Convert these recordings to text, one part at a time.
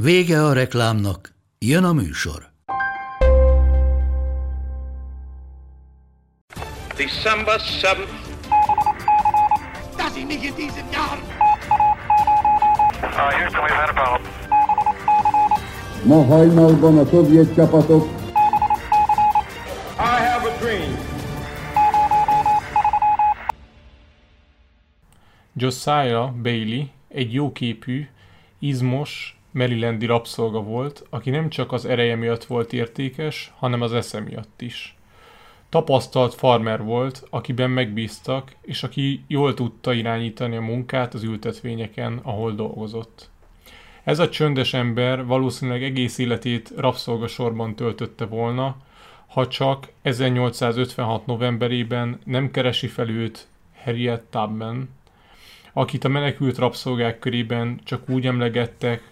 Vége a reklámnak, jön a műsor. December 7th. Dass ich nicht in diesem Jahr Uh, Houston, we've had a problem. Ma hajnalban a szovjet csapatok I have a dream. Josiah Bailey egy jóképű, izmos, Marylandi rabszolga volt, aki nem csak az ereje miatt volt értékes, hanem az esze miatt is. Tapasztalt farmer volt, akiben megbíztak, és aki jól tudta irányítani a munkát az ültetvényeken, ahol dolgozott. Ez a csöndes ember valószínűleg egész életét rabszolgasorban töltötte volna, ha csak 1856. novemberében nem keresi fel őt Harriet Tubman, akit a menekült rabszolgák körében csak úgy emlegettek,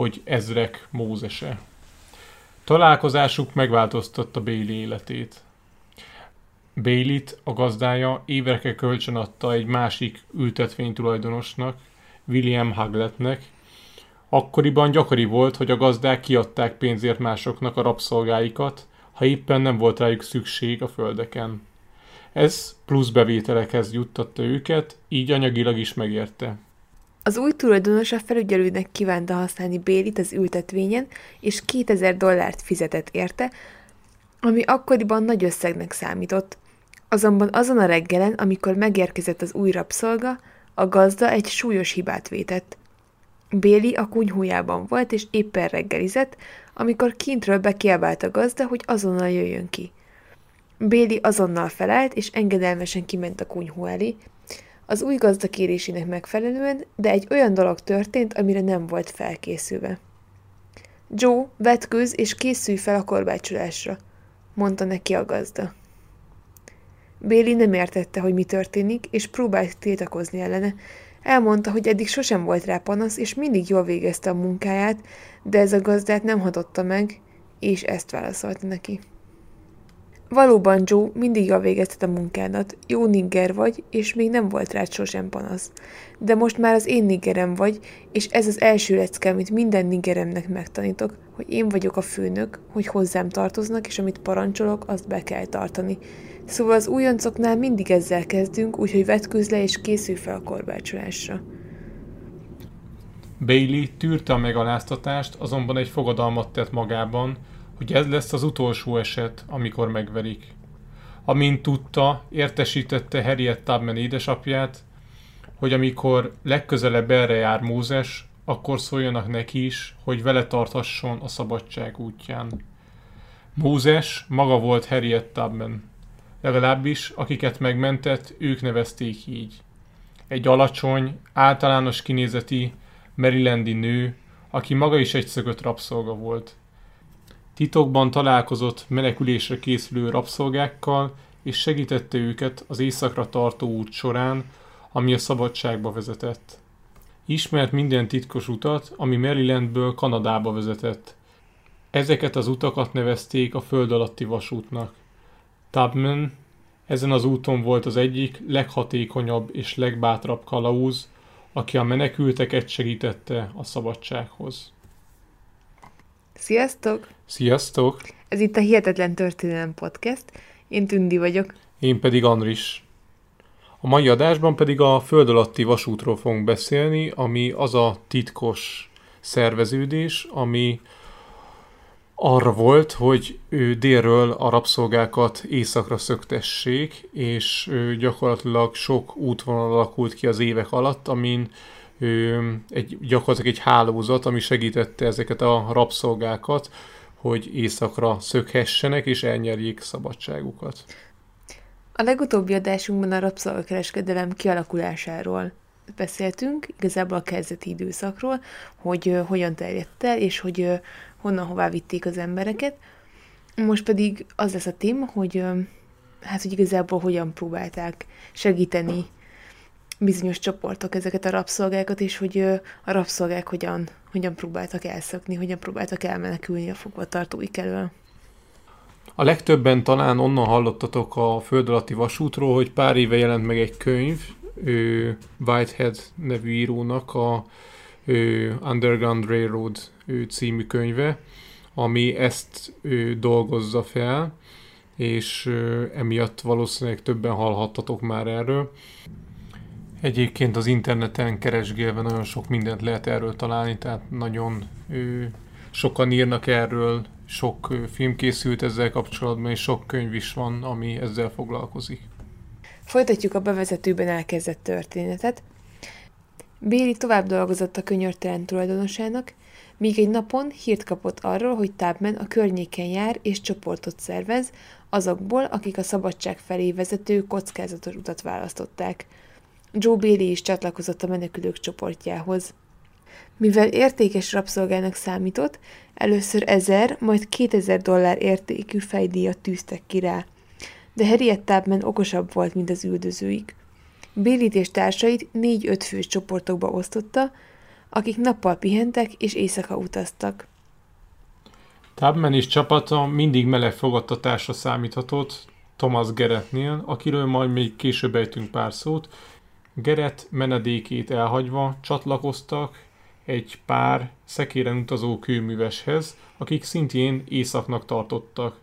hogy ezrek Mózese. Találkozásuk megváltoztatta Bailey életét. Bailey-t a gazdája évekre kölcsön adta egy másik ültetvény tulajdonosnak, William Hagletnek. Akkoriban gyakori volt, hogy a gazdák kiadták pénzért másoknak a rabszolgáikat, ha éppen nem volt rájuk szükség a földeken. Ez plusz bevételekhez juttatta őket, így anyagilag is megérte. Az új tulajdonos a felügyelőnek kívánta használni Bélit az ültetvényen, és 2000 dollárt fizetett érte, ami akkoriban nagy összegnek számított. Azonban azon a reggelen, amikor megérkezett az új rabszolga, a gazda egy súlyos hibát vétett. Béli a kunyhójában volt, és éppen reggelizett, amikor kintről bekiabált a gazda, hogy azonnal jöjjön ki. Béli azonnal felállt, és engedelmesen kiment a kunyhó elé, az új gazda kérésének megfelelően, de egy olyan dolog történt, amire nem volt felkészülve. Joe, vetkőz és készülj fel a korbácsolásra, mondta neki a gazda. Béli nem értette, hogy mi történik, és próbált tiltakozni ellene. Elmondta, hogy eddig sosem volt rá panasz, és mindig jól végezte a munkáját, de ez a gazdát nem hatotta meg, és ezt válaszolta neki. Valóban, Joe, mindig jól végezted a munkádat, jó nigger vagy, és még nem volt rád sosem panasz. De most már az én niggerem vagy, és ez az első lecke, amit minden niggeremnek megtanítok, hogy én vagyok a főnök, hogy hozzám tartoznak, és amit parancsolok, azt be kell tartani. Szóval az újoncoknál mindig ezzel kezdünk, úgyhogy vetkőz le és készülj fel a korbácsolásra. Bailey tűrte a megaláztatást, azonban egy fogadalmat tett magában, hogy ez lesz az utolsó eset, amikor megverik. Amint tudta, értesítette Harriet Tubman édesapját, hogy amikor legközelebb erre jár Mózes, akkor szóljanak neki is, hogy vele tarthasson a szabadság útján. Mózes maga volt Harriet Tubman. Legalábbis, akiket megmentett, ők nevezték így. Egy alacsony, általános kinézeti, Marylandi nő, aki maga is egy szögött rabszolga volt. Titokban találkozott menekülésre készülő rabszolgákkal, és segítette őket az éjszakra tartó út során, ami a szabadságba vezetett. Ismert minden titkos utat, ami Marylandből Kanadába vezetett. Ezeket az utakat nevezték a föld alatti vasútnak. Tubman ezen az úton volt az egyik leghatékonyabb és legbátrabb kalauz, aki a menekülteket segítette a szabadsághoz. Sziasztok! Sziasztok! Ez itt a Hihetetlen Történelem Podcast. Én Tündi vagyok. Én pedig Andris. A mai adásban pedig a föld alatti vasútról fogunk beszélni, ami az a titkos szerveződés, ami arra volt, hogy ő délről a rabszolgákat északra szöktessék, és gyakorlatilag sok útvonal alakult ki az évek alatt, amin egy, gyakorlatilag egy hálózat, ami segítette ezeket a rabszolgákat, hogy északra szökhessenek és elnyerjék szabadságukat. A legutóbbi adásunkban a rabszolgakereskedelem kialakulásáról beszéltünk, igazából a kezdeti időszakról, hogy hogyan terjedt el, és hogy honnan hová vitték az embereket. Most pedig az lesz a téma, hogy hát, hogy igazából hogyan próbálták segíteni bizonyos csoportok ezeket a rabszolgákat, és hogy a rabszolgák hogyan, hogyan próbáltak elszökni, hogyan próbáltak elmenekülni a fogvatartóik elől. A legtöbben talán onnan hallottatok a föld alatti vasútról, hogy pár éve jelent meg egy könyv, ő Whitehead nevű írónak a ő Underground Railroad ő című könyve, ami ezt ő dolgozza fel, és ő, emiatt valószínűleg többen hallhattatok már erről. Egyébként az interneten keresgélve nagyon sok mindent lehet erről találni, tehát nagyon ő, sokan írnak erről, sok film készült ezzel kapcsolatban, és sok könyv is van, ami ezzel foglalkozik. Folytatjuk a bevezetőben elkezdett történetet. Béli tovább dolgozott a könyörtelen tulajdonosának, míg egy napon hírt kapott arról, hogy Tábmen a környéken jár és csoportot szervez, azokból, akik a szabadság felé vezető kockázatos utat választották. Joe Bailey is csatlakozott a menekülők csoportjához. Mivel értékes rabszolgának számított, először 1000, majd 2000 dollár értékű fejdíjat tűztek ki rá. De Harriet Tubman okosabb volt, mint az üldözőik. Bélit és társait négy-öt fős csoportokba osztotta, akik nappal pihentek és éjszaka utaztak. Tubman és csapata mindig meleg fogadtatásra számíthatott Thomas Geretnél, akiről majd még később ejtünk pár szót. Geret menedékét elhagyva csatlakoztak egy pár szekéren utazó kőműveshez, akik szintén északnak tartottak.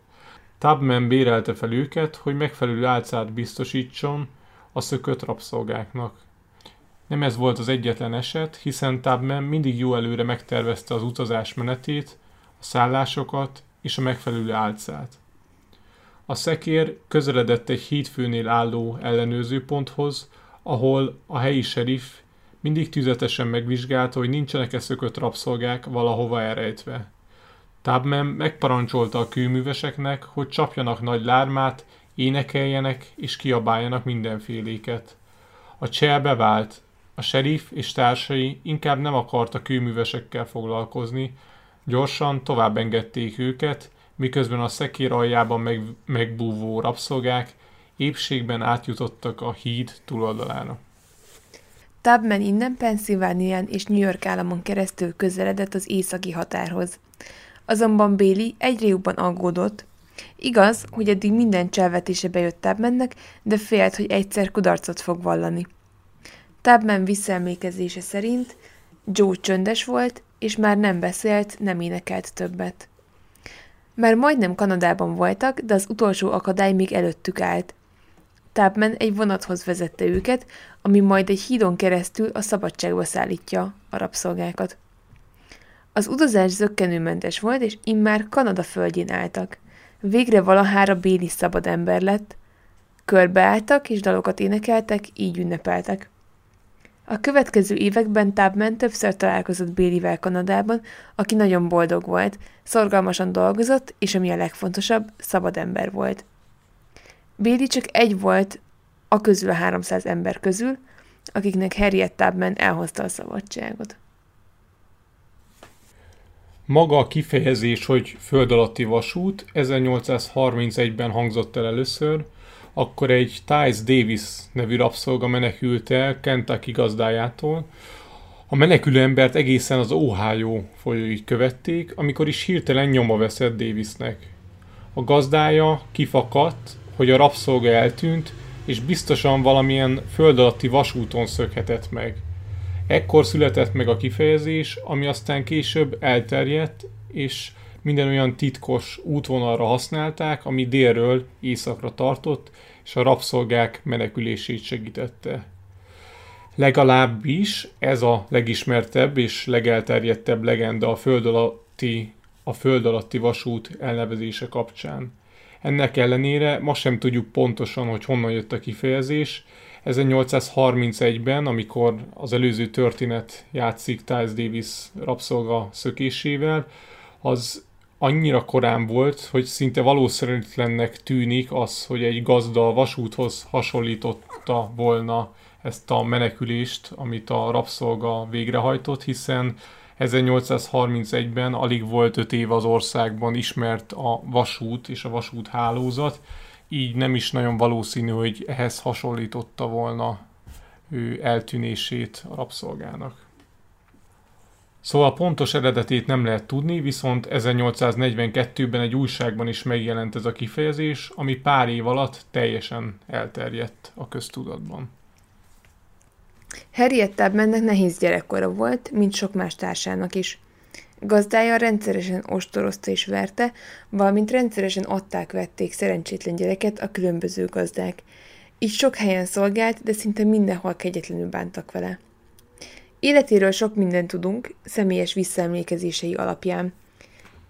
Tubman bérelte fel őket, hogy megfelelő álcát biztosítson a szökött rabszolgáknak. Nem ez volt az egyetlen eset, hiszen Tubman mindig jó előre megtervezte az utazás menetét, a szállásokat és a megfelelő álcát. A szekér közeledett egy hídfőnél álló ellenőrzőponthoz, ahol a helyi serif mindig tüzetesen megvizsgálta, hogy nincsenek-e szökött rabszolgák valahova elrejtve. Tubman megparancsolta a kőműveseknek, hogy csapjanak nagy lármát, énekeljenek és kiabáljanak mindenféléket. A csel bevált, a serif és társai inkább nem akartak kőművesekkel foglalkozni, gyorsan tovább engedték őket, miközben a szekér aljában meg, megbúvó rabszolgák épségben átjutottak a híd túloldalára. Tubman innen Pennsylvánián és New York államon keresztül közeledett az északi határhoz. Azonban Bailey egyre jobban aggódott. Igaz, hogy eddig minden cselvetése bejött Tubmannek, de félt, hogy egyszer kudarcot fog vallani. Tubman visszaemlékezése szerint Joe csöndes volt, és már nem beszélt, nem énekelt többet. Már majdnem Kanadában voltak, de az utolsó akadály még előttük állt. Tubman egy vonathoz vezette őket, ami majd egy hídon keresztül a szabadságba szállítja a rabszolgákat. Az utazás zöggenőmentes volt, és immár Kanada földjén álltak. Végre valahára Béli szabad ember lett. Körbeálltak és dalokat énekeltek, így ünnepeltek. A következő években Tubman többször találkozott Bélivel Kanadában, aki nagyon boldog volt, szorgalmasan dolgozott, és ami a legfontosabb, szabad ember volt. Béli csak egy volt a közül a 300 ember közül, akiknek Harriet Tubman elhozta a szabadságot. Maga a kifejezés, hogy föld alatti vasút 1831-ben hangzott el először, akkor egy Tyce Davis nevű rabszolga menekült el Kentucky gazdájától. A menekülő embert egészen az Ohio folyóig követték, amikor is hirtelen nyoma veszett Davisnek. A gazdája kifakadt, hogy a rabszolga eltűnt, és biztosan valamilyen föld alatti vasúton szökhetett meg. Ekkor született meg a kifejezés, ami aztán később elterjedt, és minden olyan titkos útvonalra használták, ami délről északra tartott, és a rabszolgák menekülését segítette. Legalábbis ez a legismertebb és legelterjedtebb legenda a föld alatti, a föld alatti vasút elnevezése kapcsán. Ennek ellenére ma sem tudjuk pontosan, hogy honnan jött a kifejezés. 1831-ben, amikor az előző történet játszik Tyles Davis rabszolga szökésével, az annyira korán volt, hogy szinte valószínűtlennek tűnik az, hogy egy gazda vasúthoz hasonlította volna ezt a menekülést, amit a rabszolga végrehajtott, hiszen 1831-ben alig volt öt év az országban ismert a vasút és a vasút hálózat, így nem is nagyon valószínű, hogy ehhez hasonlította volna ő eltűnését a rabszolgának. Szóval pontos eredetét nem lehet tudni, viszont 1842-ben egy újságban is megjelent ez a kifejezés, ami pár év alatt teljesen elterjedt a köztudatban. Harriet Tubmannek nehéz gyerekkora volt, mint sok más társának is. Gazdája rendszeresen ostorozta és verte, valamint rendszeresen adták-vették szerencsétlen gyereket a különböző gazdák. Így sok helyen szolgált, de szinte mindenhol kegyetlenül bántak vele. Életéről sok mindent tudunk, személyes visszaemlékezései alapján.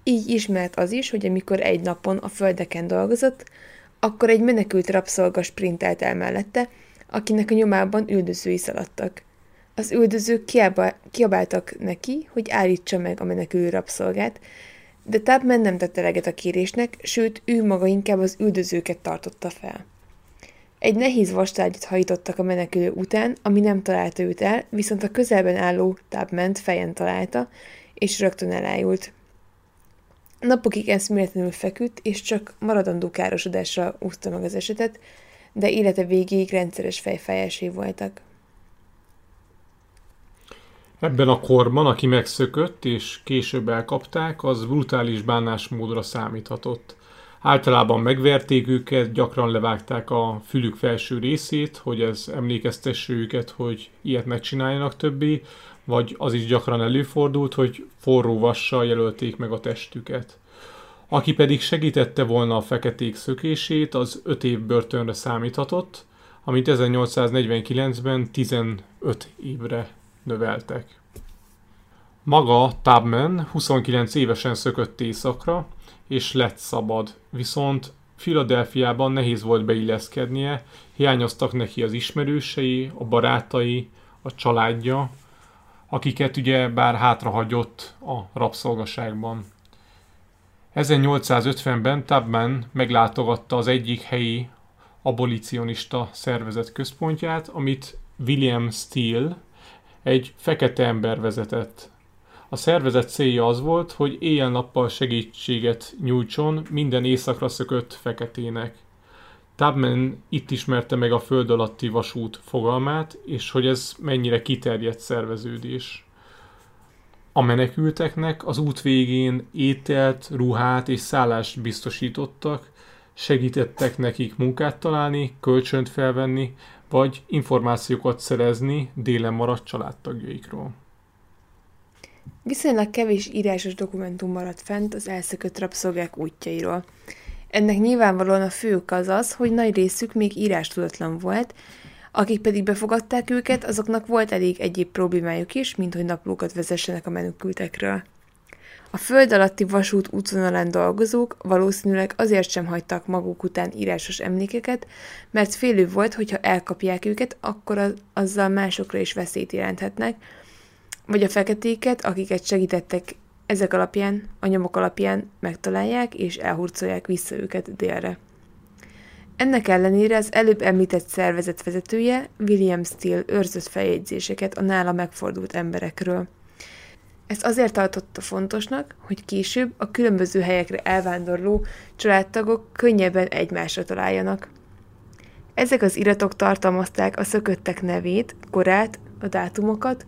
Így ismert az is, hogy amikor egy napon a földeken dolgozott, akkor egy menekült rabszolga sprintelt el mellette, akinek a nyomában üldözői szaladtak. Az üldözők kiabáltak neki, hogy állítsa meg a menekülő rabszolgát, de Tubman nem tette eleget a kérésnek, sőt, ő maga inkább az üldözőket tartotta fel. Egy nehéz vastárgyat hajtottak a menekülő után, ami nem találta őt el, viszont a közelben álló Tubman fejen találta, és rögtön elájult. Napokig eszméletlenül feküdt, és csak maradandó károsodásra úszta meg az esetet, de élete végéig rendszeres fejfájásé voltak. Ebben a korban, aki megszökött és később elkapták, az brutális bánásmódra számíthatott. Általában megverték őket, gyakran levágták a fülük felső részét, hogy ez emlékeztesse őket, hogy ilyet ne csináljanak többé, vagy az is gyakran előfordult, hogy forró vassal jelölték meg a testüket. Aki pedig segítette volna a feketék szökését, az 5 év börtönre számíthatott, amit 1849-ben 15 évre növeltek. Maga Tubman 29 évesen szökött éjszakra, és lett szabad, viszont Filadelfiában nehéz volt beilleszkednie, hiányoztak neki az ismerősei, a barátai, a családja, akiket ugye bár hátrahagyott a rabszolgaságban. 1850-ben Tubman meglátogatta az egyik helyi abolicionista szervezet központját, amit William Steele, egy fekete ember vezetett. A szervezet célja az volt, hogy éjjel-nappal segítséget nyújtson minden éjszakra szökött feketének. Tubman itt ismerte meg a föld alatti vasút fogalmát, és hogy ez mennyire kiterjedt szerveződés. A menekülteknek az út végén ételt, ruhát és szállást biztosítottak, segítettek nekik munkát találni, kölcsönt felvenni, vagy információkat szerezni délen maradt családtagjaikról. Viszonylag kevés írásos dokumentum maradt fent az elszökött rabszolgák útjairól. Ennek nyilvánvalóan a fő ok az az, hogy nagy részük még írás tudatlan volt, akik pedig befogadták őket, azoknak volt elég egyéb problémájuk is, mint hogy naplókat vezessenek a menekültekről. A föld alatti vasút útvonalán dolgozók valószínűleg azért sem hagytak maguk után írásos emlékeket, mert félő volt, hogyha elkapják őket, akkor az, azzal másokra is veszélyt jelenthetnek, vagy a feketéket, akiket segítettek ezek alapján, a nyomok alapján megtalálják és elhurcolják vissza őket délre. Ennek ellenére az előbb említett szervezet vezetője, William Steele őrzött feljegyzéseket a nála megfordult emberekről. Ezt azért tartotta fontosnak, hogy később a különböző helyekre elvándorló családtagok könnyebben egymásra találjanak. Ezek az iratok tartalmazták a szököttek nevét, korát, a dátumokat,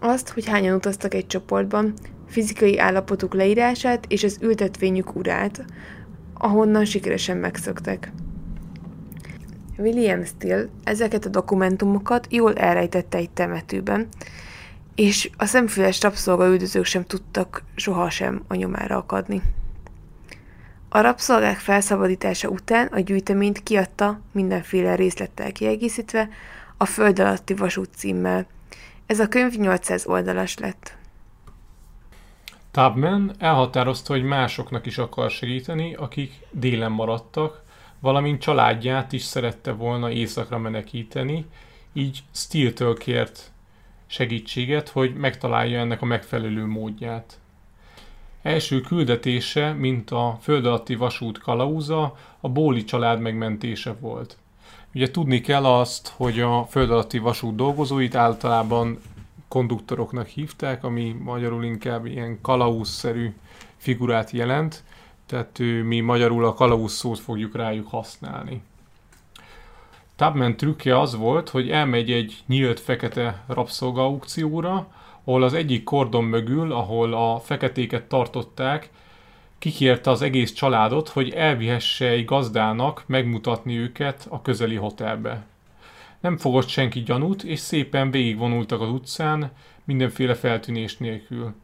azt, hogy hányan utaztak egy csoportban, fizikai állapotuk leírását és az ültetvényük urát, ahonnan sikeresen megszöktek. William Steele ezeket a dokumentumokat jól elrejtette egy temetőben, és a szemfüles rabszolgaüldözők sem tudtak sohasem a nyomára akadni. A rabszolgák felszabadítása után a gyűjteményt kiadta mindenféle részlettel kiegészítve a Föld alatti vasút címmel – ez a könyv 800 oldalas lett. Tubman elhatározta, hogy másoknak is akar segíteni, akik délen maradtak, valamint családját is szerette volna éjszakra menekíteni, így Steele-től kért segítséget, hogy megtalálja ennek a megfelelő módját. Első küldetése, mint a föld alatti vasút kalauza, a Bóli család megmentése volt. Ugye tudni kell azt, hogy a föld alatti vasút dolgozóit általában konduktoroknak hívták, ami magyarul inkább ilyen kalauzszerű figurát jelent, tehát mi magyarul a kalauz szót fogjuk rájuk használni. Tubman trükkje az volt, hogy elmegy egy nyílt fekete rabszolga aukcióra, ahol az egyik kordon mögül, ahol a feketéket tartották, kikérte az egész családot, hogy elvihesse egy gazdának megmutatni őket a közeli hotelbe. Nem fogott senki gyanút, és szépen végigvonultak az utcán, mindenféle feltűnés nélkül.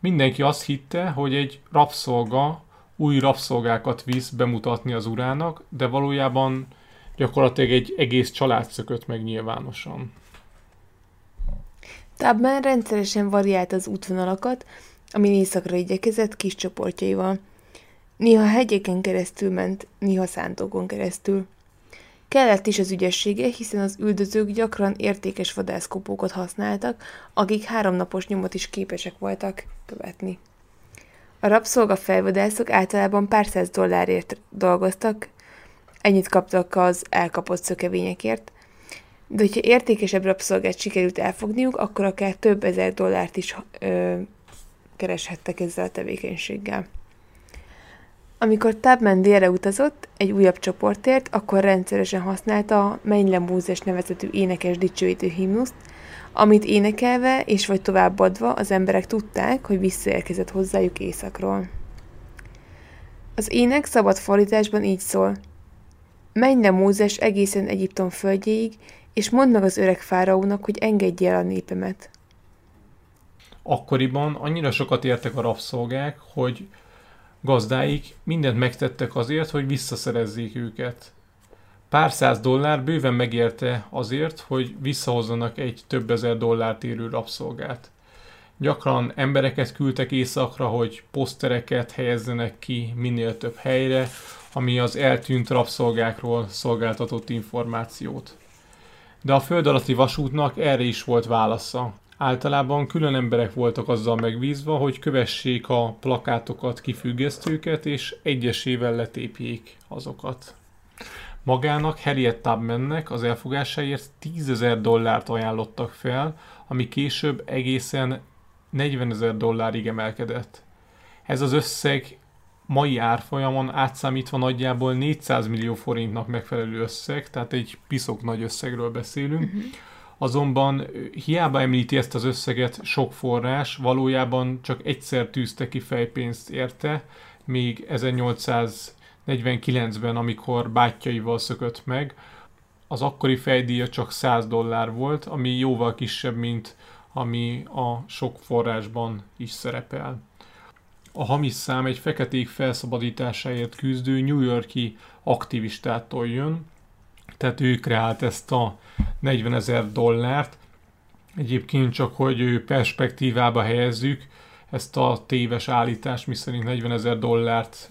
Mindenki azt hitte, hogy egy rabszolga új rabszolgákat visz bemutatni az urának, de valójában gyakorlatilag egy egész család szökött meg nyilvánosan. Tubman rendszeresen variált az útvonalakat, ami északra igyekezett kis csoportjaival. Néha hegyeken keresztül ment, néha szántókon keresztül. Kellett is az ügyessége, hiszen az üldözők gyakran értékes vadászkopókat használtak, akik háromnapos nyomot is képesek voltak követni. A rabszolga felvadászok általában pár száz dollárért dolgoztak, ennyit kaptak az elkapott szökevényekért, de hogyha értékesebb rabszolgát sikerült elfogniuk, akkor akár több ezer dollárt is ö, kereshettek ezzel a tevékenységgel. Amikor Tubman délre utazott egy újabb csoportért, akkor rendszeresen használta a Menj Múzes nevezetű énekes dicsőítő himnuszt, amit énekelve és vagy továbbadva az emberek tudták, hogy visszaérkezett hozzájuk éjszakról. Az ének szabad fordításban így szól. Menj le Mózes egészen Egyiptom földjéig, és mondd meg az öreg fáraónak, hogy engedje el a népemet. Akkoriban annyira sokat értek a rabszolgák, hogy gazdáik mindent megtettek azért, hogy visszaszerezzék őket. Pár száz dollár bőven megérte azért, hogy visszahozzanak egy több ezer dollárt érő rabszolgát. Gyakran embereket küldtek északra, hogy posztereket helyezzenek ki minél több helyre, ami az eltűnt rabszolgákról szolgáltatott információt. De a föld alatti vasútnak erre is volt válasza. Általában külön emberek voltak azzal megbízva, hogy kövessék a plakátokat, kifüggesztőket, és egyesével letépjék azokat. Magának Harriet Tubmannek az elfogásáért 10 ezer dollárt ajánlottak fel, ami később egészen 40 ezer dollárig emelkedett. Ez az összeg mai árfolyamon átszámítva nagyjából 400 millió forintnak megfelelő összeg, tehát egy piszok nagy összegről beszélünk. Uh-huh. Azonban hiába említi ezt az összeget sok forrás, valójában csak egyszer tűzte ki fejpénzt érte, még 1849-ben, amikor bátyjaival szökött meg, az akkori fejdíja csak 100 dollár volt, ami jóval kisebb, mint ami a sok forrásban is szerepel. A hamis szám egy feketék felszabadításáért küzdő New Yorki aktivistától jön, tehát ő kreált ezt a 40 ezer dollárt. Egyébként csak, hogy perspektívába helyezzük ezt a téves állítást, miszerint 40 ezer dollárt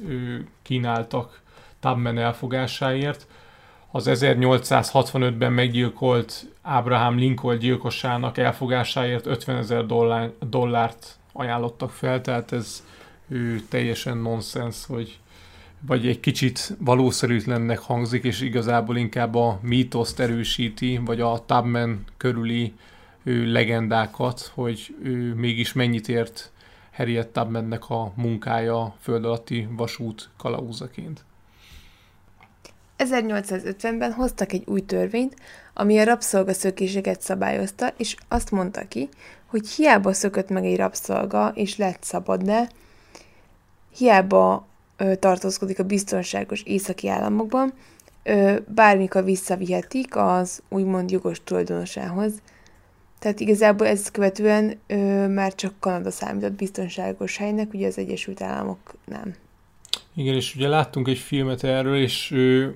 kínáltak Tubman elfogásáért. Az 1865-ben meggyilkolt Abraham Lincoln gyilkosának elfogásáért 50 ezer dollárt ajánlottak fel, tehát ez ő teljesen nonsens, hogy vagy egy kicsit valószerűtlennek hangzik, és igazából inkább a mítoszt erősíti, vagy a Tubman körüli ő, legendákat, hogy ő mégis mennyit ért Harriet Tubmannek a munkája föld alatti vasút kalauzaként. 1850-ben hoztak egy új törvényt, ami a rabszolgaszökéseket szabályozta, és azt mondta ki, hogy hiába szökött meg egy rabszolga, és lett szabad, de hiába ö, tartózkodik a biztonságos északi államokban, ö, bármikor visszavihetik az úgymond jogos tulajdonosához. Tehát igazából ezt követően ö, már csak Kanada számított biztonságos helynek, ugye az Egyesült Államok nem. Igen, és ugye láttunk egy filmet erről, és ö,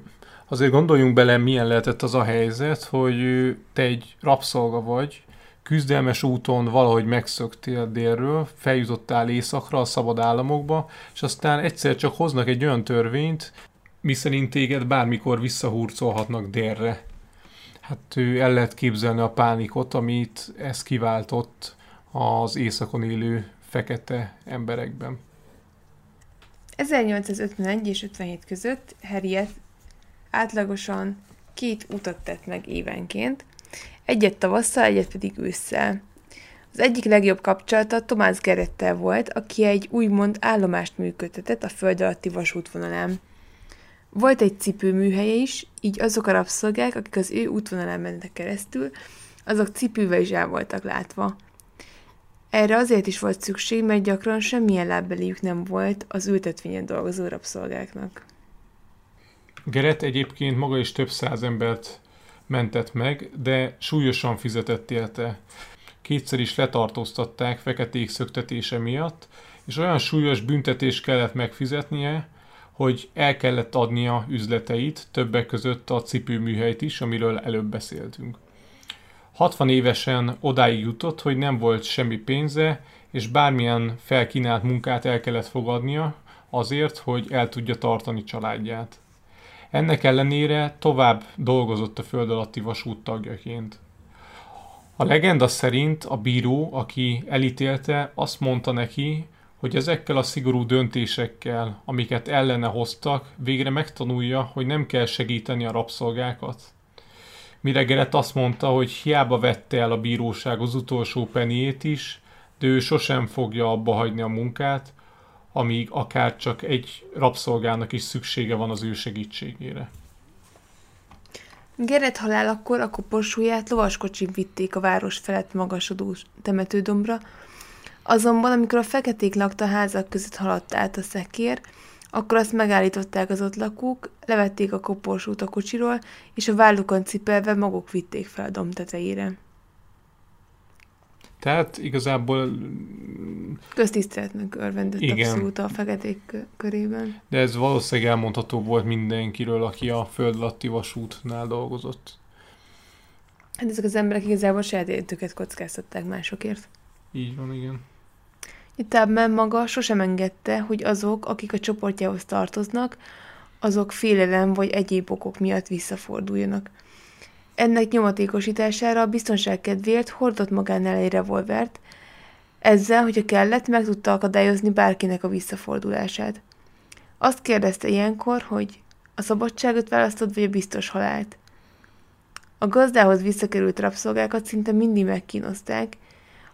azért gondoljunk bele, milyen lehetett az a helyzet, hogy ö, te egy rabszolga vagy, küzdelmes úton valahogy megszöktél délről, feljutottál északra, a szabad államokba, és aztán egyszer csak hoznak egy olyan törvényt, miszerint téged bármikor visszahurcolhatnak délre. Hát ő el lehet képzelni a pánikot, amit ez kiváltott az északon élő fekete emberekben. 1851 és 57 között Harriet átlagosan két utat tett meg évenként, egyet tavasszal, egyet pedig ősszel. Az egyik legjobb kapcsolata Tomás Gerettel volt, aki egy úgymond állomást működtetett a föld alatti vasútvonalán. Volt egy cipőműhelye is, így azok a rabszolgák, akik az ő útvonalán mentek keresztül, azok cipővel is el voltak látva. Erre azért is volt szükség, mert gyakran semmilyen lábbeliük nem volt az ültetvényen dolgozó rabszolgáknak. Geret egyébként maga is több száz embert mentett meg, de súlyosan fizetett érte. Kétszer is letartóztatták feketék szöktetése miatt, és olyan súlyos büntetést kellett megfizetnie, hogy el kellett adnia üzleteit, többek között a cipőműhelyt is, amiről előbb beszéltünk. 60 évesen odáig jutott, hogy nem volt semmi pénze, és bármilyen felkínált munkát el kellett fogadnia azért, hogy el tudja tartani családját. Ennek ellenére tovább dolgozott a föld alatti vasút tagjaként. A legenda szerint a bíró, aki elítélte, azt mondta neki, hogy ezekkel a szigorú döntésekkel, amiket ellene hoztak, végre megtanulja, hogy nem kell segíteni a rabszolgákat. Mire Gerett azt mondta, hogy hiába vette el a bíróság az utolsó peniét is, de ő sosem fogja abba hagyni a munkát, amíg akár csak egy rabszolgának is szüksége van az ő segítségére. Gerett halálakor a koporsóját lovaskocsin vitték a város felett magasodó temetődombra, azonban amikor a feketék lakta házak között haladt át a szekér, akkor azt megállították az ott lakók, levették a koporsót a kocsiról, és a vállukon cipelve maguk vitték fel a domb tetejére. Tehát igazából... Köztiszteletnek örvendett Igen. abszolút a feketék kö- körében. De ez valószínűleg elmondható volt mindenkiről, aki a föld alatti vasútnál dolgozott. Hát ezek az emberek igazából saját életüket kockáztatták másokért. Így van, igen. Itábben maga sosem engedte, hogy azok, akik a csoportjához tartoznak, azok félelem vagy egyéb okok miatt visszaforduljanak. Ennek nyomatékosítására a biztonság kedvéért hordott magánál egy revolvert, ezzel, hogyha kellett, meg tudta akadályozni bárkinek a visszafordulását. Azt kérdezte ilyenkor, hogy a szabadságot választod, vagy a biztos halált. A gazdához visszakerült rabszolgákat szinte mindig megkínozták,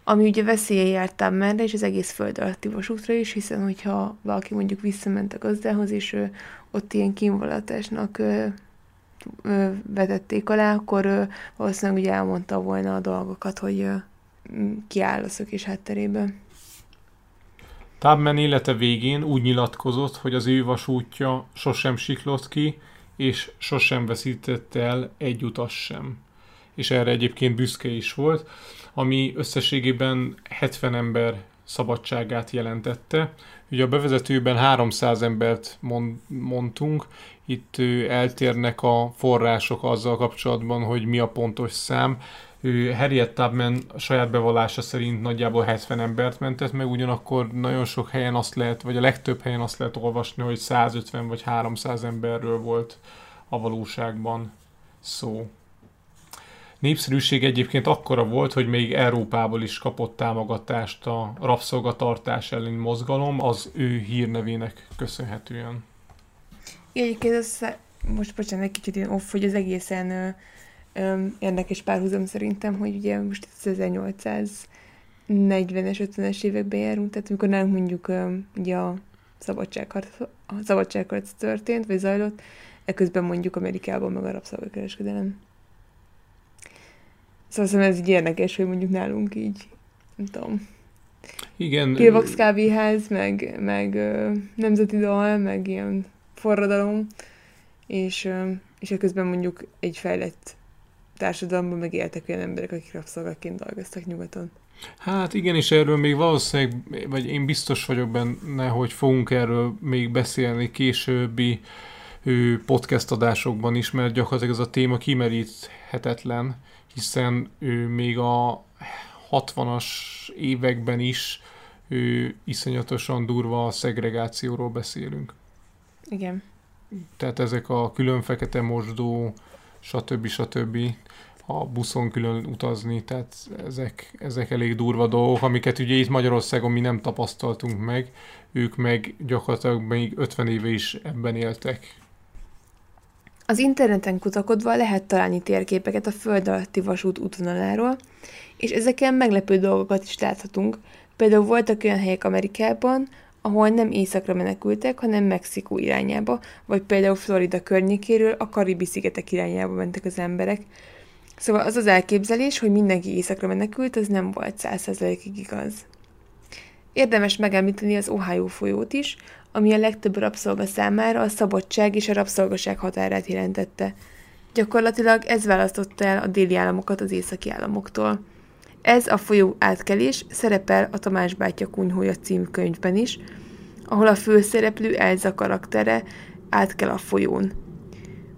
ami ugye veszélye járt merre, és az egész föld alatti vasútra is, hiszen hogyha valaki mondjuk visszament a gazdához, és ő ott ilyen kínvallatásnak ö, ö, vetették alá, akkor ö, valószínűleg ugye elmondta volna a dolgokat, hogy ö, m, ki áll a szökés hátterében. Tubman élete végén úgy nyilatkozott, hogy az ő vasútja sosem siklott ki, és sosem veszítette el egy utas sem. És erre egyébként büszke is volt, ami összességében 70 ember szabadságát jelentette. Ugye a bevezetőben 300 embert mond, mondtunk, itt eltérnek a források azzal kapcsolatban, hogy mi a pontos szám. Harriet Tubman saját bevallása szerint nagyjából 70 embert mentett meg, ugyanakkor nagyon sok helyen azt lehet, vagy a legtöbb helyen azt lehet olvasni, hogy 150 vagy 300 emberről volt a valóságban szó. Népszerűség egyébként akkora volt, hogy még Európából is kapott támogatást a rabszolgatartás elleni mozgalom az ő hírnevének köszönhetően. Egyébként ez, most bocsánat, egy kicsit ilyen off, hogy az egészen ö, ö, érdekes párhuzam szerintem, hogy ugye most itt az 1840-es, 50-es években járunk, tehát amikor nálunk mondjuk ö, ugye a szabadságharc, a szabadságharc történt, vagy zajlott, ekközben mondjuk Amerikában meg a rabszolgakereskedelem. Szóval szerintem ez így érdekes, hogy mondjuk nálunk így, nem tudom, Igen, Pilvax kávéház, meg, meg nemzeti dal, meg ilyen forradalom, és, és ekközben mondjuk egy fejlett társadalomban megéltek olyan emberek, akik rabszolgaként dolgoztak nyugaton. Hát igen, és erről még valószínűleg, vagy én biztos vagyok benne, hogy fogunk erről még beszélni későbbi podcast adásokban is, mert gyakorlatilag ez a téma kimeríthetetlen, hiszen ő még a 60-as években is ő, iszonyatosan durva szegregációról beszélünk. Igen. Tehát ezek a külön fekete mosdó, stb. stb. a buszon külön utazni, tehát ezek, ezek elég durva dolgok, amiket ugye itt Magyarországon mi nem tapasztaltunk meg, ők meg gyakorlatilag még 50 éve is ebben éltek. Az interneten kutakodva lehet találni térképeket a föld alatti vasút útvonaláról, és ezeken meglepő dolgokat is láthatunk. Például voltak olyan helyek Amerikában, ahol nem északra menekültek, hanem Mexikó irányába, vagy például Florida környékéről a Karibi-szigetek irányába mentek az emberek. Szóval az az elképzelés, hogy mindenki északra menekült, az nem volt százszerzalékig igaz. Érdemes megemlíteni az Ohio folyót is, ami a legtöbb rabszolga számára a szabadság és a rabszolgaság határát jelentette. Gyakorlatilag ez választotta el a déli államokat az északi államoktól. Ez a folyó átkelés szerepel a Tamás bátya kunyhója című könyvben is, ahol a főszereplő Elza karaktere átkel a folyón.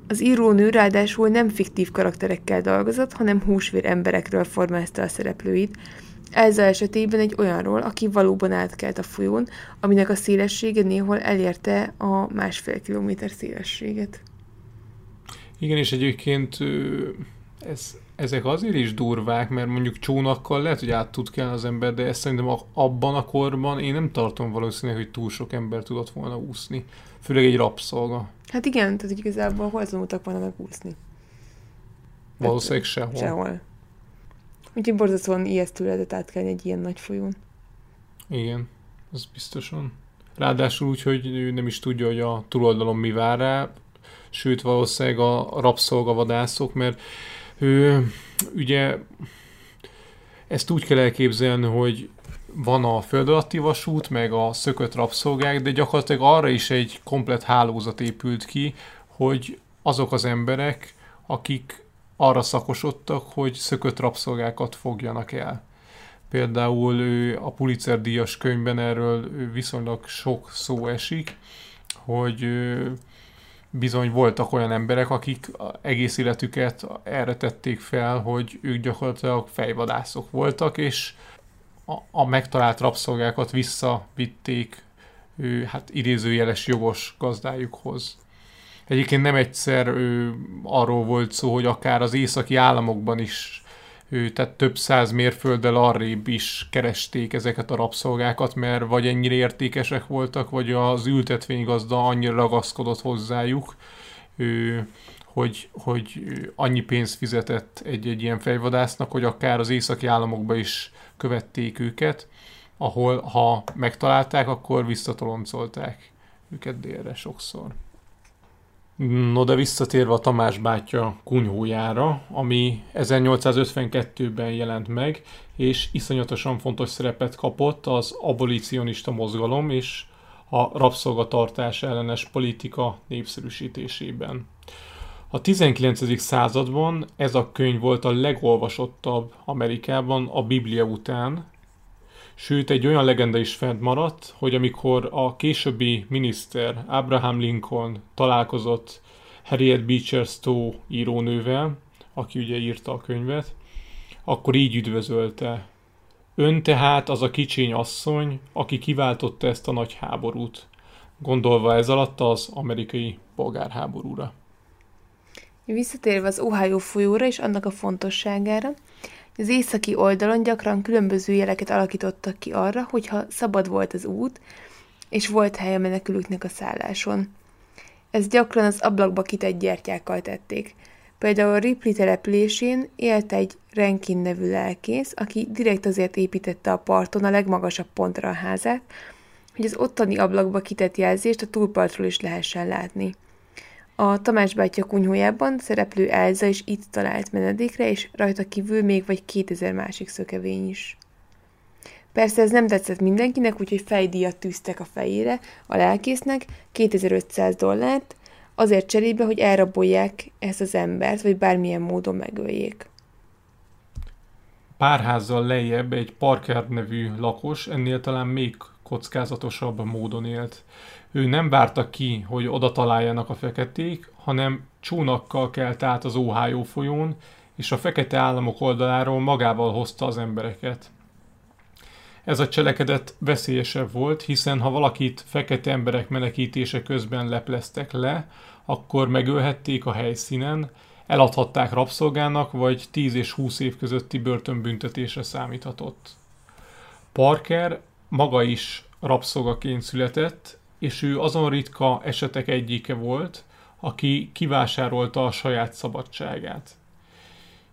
Az írónő ráadásul nem fiktív karakterekkel dolgozott, hanem húsvér emberekről formázta a szereplőit, Elza esetében egy olyanról, aki valóban átkelt a folyón, aminek a szélessége néhol elérte a másfél kilométer szélességet. Igen, és egyébként ez, ezek azért is durvák, mert mondjuk csónakkal lehet, hogy át tud kelni az ember, de ezt szerintem abban a korban én nem tartom valószínűleg, hogy túl sok ember tudott volna úszni. Főleg egy rabszolga. Hát igen, tehát igazából hol tanultak volna megúszni? Valószínűleg sehol. Sehol. Úgyhogy borzasztóan ijesztő lehetett átkelni egy ilyen nagy folyón. Igen, az biztosan. Ráadásul úgy, hogy ő nem is tudja, hogy a túloldalon mi vár rá, sőt valószínűleg a rabszolgavadászok, mert ő, ugye ezt úgy kell elképzelni, hogy van a föld alatti vasút, meg a szökött rabszolgák, de gyakorlatilag arra is egy komplet hálózat épült ki, hogy azok az emberek, akik arra szakosodtak, hogy szökött rabszolgákat fogjanak el. Például a Pulitzer díjas könyvben erről viszonylag sok szó esik, hogy bizony voltak olyan emberek, akik egész életüket erre tették fel, hogy ők gyakorlatilag fejvadászok voltak, és a, a megtalált rabszolgákat visszavitték ő, hát idézőjeles jogos gazdájukhoz. Egyébként nem egyszer ő, arról volt szó, hogy akár az északi államokban is ő, tehát több száz mérfölddel arrébb is keresték ezeket a rabszolgákat, mert vagy ennyire értékesek voltak, vagy az ültetvénygazda annyira ragaszkodott hozzájuk, ő, hogy, hogy annyi pénzt fizetett egy-egy ilyen fejvadásznak, hogy akár az északi államokba is követték őket, ahol ha megtalálták, akkor visszatoloncolták őket délre sokszor. No de visszatérve a Tamás bátya kunyhójára, ami 1852-ben jelent meg, és iszonyatosan fontos szerepet kapott az abolicionista mozgalom és a rabszolgatartás ellenes politika népszerűsítésében. A 19. században ez a könyv volt a legolvasottabb Amerikában a Biblia után, Sőt, egy olyan legenda is fent maradt, hogy amikor a későbbi miniszter Abraham Lincoln találkozott Harriet Beecher Stowe írónővel, aki ugye írta a könyvet, akkor így üdvözölte. Ön tehát az a kicsiny asszony, aki kiváltotta ezt a nagy háborút, gondolva ez alatt az amerikai polgárháborúra. Visszatérve az Ohio folyóra és annak a fontosságára, az északi oldalon gyakran különböző jeleket alakítottak ki arra, hogyha szabad volt az út, és volt hely a menekülőknek a szálláson. Ez gyakran az ablakba kitett gyertyákkal tették. Például Ripley településén élt egy Renkin nevű lelkész, aki direkt azért építette a parton a legmagasabb pontra a házát, hogy az ottani ablakba kitett jelzést a túlpartról is lehessen látni. A Tamás bátyja kunyhójában szereplő Elza is itt talált menedékre, és rajta kívül még vagy 2000 másik szökevény is. Persze ez nem tetszett mindenkinek, úgyhogy fejdíjat tűztek a fejére a lelkésznek, 2500 dollárt, azért cserébe, hogy elrabolják ezt az embert, vagy bármilyen módon megöljék. Párházzal lejjebb egy Parker nevű lakos ennél talán még kockázatosabb módon élt. Ő nem várta ki, hogy oda találjanak a feketék, hanem csónakkal kelt át az Ohio folyón, és a fekete államok oldaláról magával hozta az embereket. Ez a cselekedet veszélyesebb volt, hiszen ha valakit fekete emberek menekítése közben lepleztek le, akkor megölhették a helyszínen, eladhatták rabszolgának, vagy 10 és 20 év közötti börtönbüntetésre számíthatott. Parker maga is rabszolgaként született, és ő azon ritka esetek egyike volt, aki kivásárolta a saját szabadságát.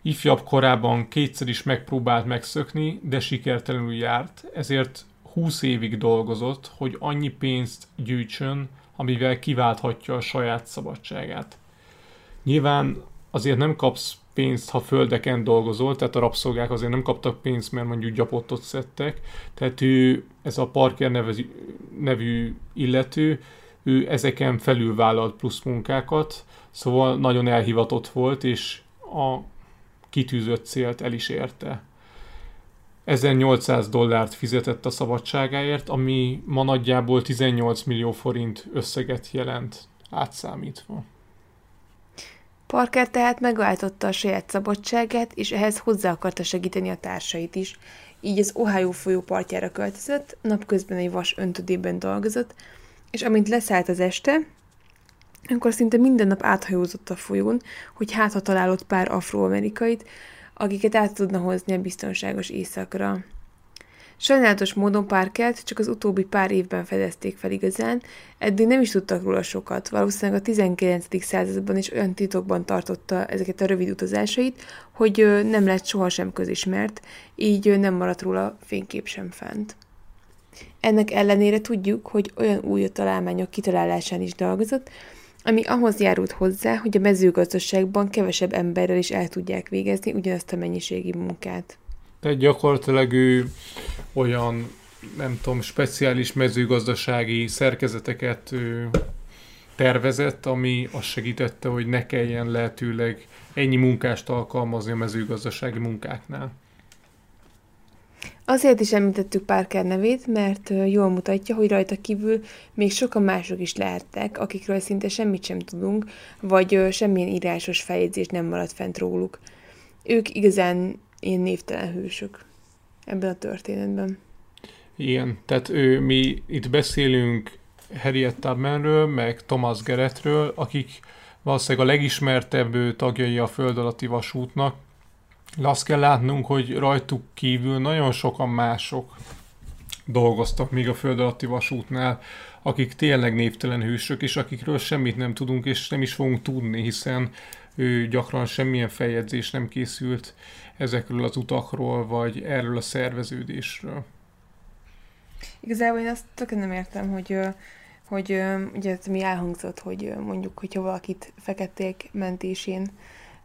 Ifjabb korában kétszer is megpróbált megszökni, de sikertelenül járt, ezért 20 évig dolgozott, hogy annyi pénzt gyűjtsön, amivel kiválthatja a saját szabadságát. Nyilván azért nem kapsz pénzt, ha földeken dolgozol, tehát a rabszolgák azért nem kaptak pénzt, mert mondjuk gyapottot szedtek, tehát ő, ez a Parker nevű, nevű illető, ő ezeken felül vállalt plusz munkákat, szóval nagyon elhivatott volt, és a kitűzött célt el is érte. 1800 dollárt fizetett a szabadságáért, ami ma nagyjából 18 millió forint összeget jelent átszámítva. Parker tehát megváltotta a saját szabadságát, és ehhez hozzá akarta segíteni a társait is. Így az Ohio folyó partjára költözött, napközben egy vas öntödében dolgozott, és amint leszállt az este, akkor szinte minden nap áthajózott a folyón, hogy hát ha találott pár afroamerikait, akiket át tudna hozni a biztonságos éjszakra. Sajnálatos módon Parkert csak az utóbbi pár évben fedezték fel igazán, eddig nem is tudtak róla sokat, valószínűleg a 19. században is olyan titokban tartotta ezeket a rövid utazásait, hogy nem lett sohasem közismert, így nem maradt róla fénykép sem fent. Ennek ellenére tudjuk, hogy olyan új találmányok kitalálásán is dolgozott, ami ahhoz járult hozzá, hogy a mezőgazdaságban kevesebb emberrel is el tudják végezni ugyanazt a mennyiségi munkát. Tehát gyakorlatilag ő olyan, nem tudom, speciális mezőgazdasági szerkezeteket tervezett, ami azt segítette, hogy ne kelljen lehetőleg ennyi munkást alkalmazni a mezőgazdasági munkáknál. Azért is említettük Parker nevét, mert jól mutatja, hogy rajta kívül még sokan mások is lehettek, akikről szinte semmit sem tudunk, vagy semmilyen írásos feljegyzés nem maradt fent róluk. Ők igazán ilyen névtelen hősök ebben a történetben. Igen, tehát ő, mi itt beszélünk Harriet Tubmanről, meg Thomas Geretről, akik valószínűleg a legismertebb tagjai a föld alatti vasútnak, azt kell látnunk, hogy rajtuk kívül nagyon sokan mások dolgoztak még a föld alatti vasútnál, akik tényleg névtelen hősök, és akikről semmit nem tudunk, és nem is fogunk tudni, hiszen ő gyakran semmilyen feljegyzés nem készült ezekről az utakról, vagy erről a szerveződésről. Igazából én azt tök nem értem, hogy hogy ugye mi elhangzott, hogy mondjuk, hogyha valakit feketék mentésén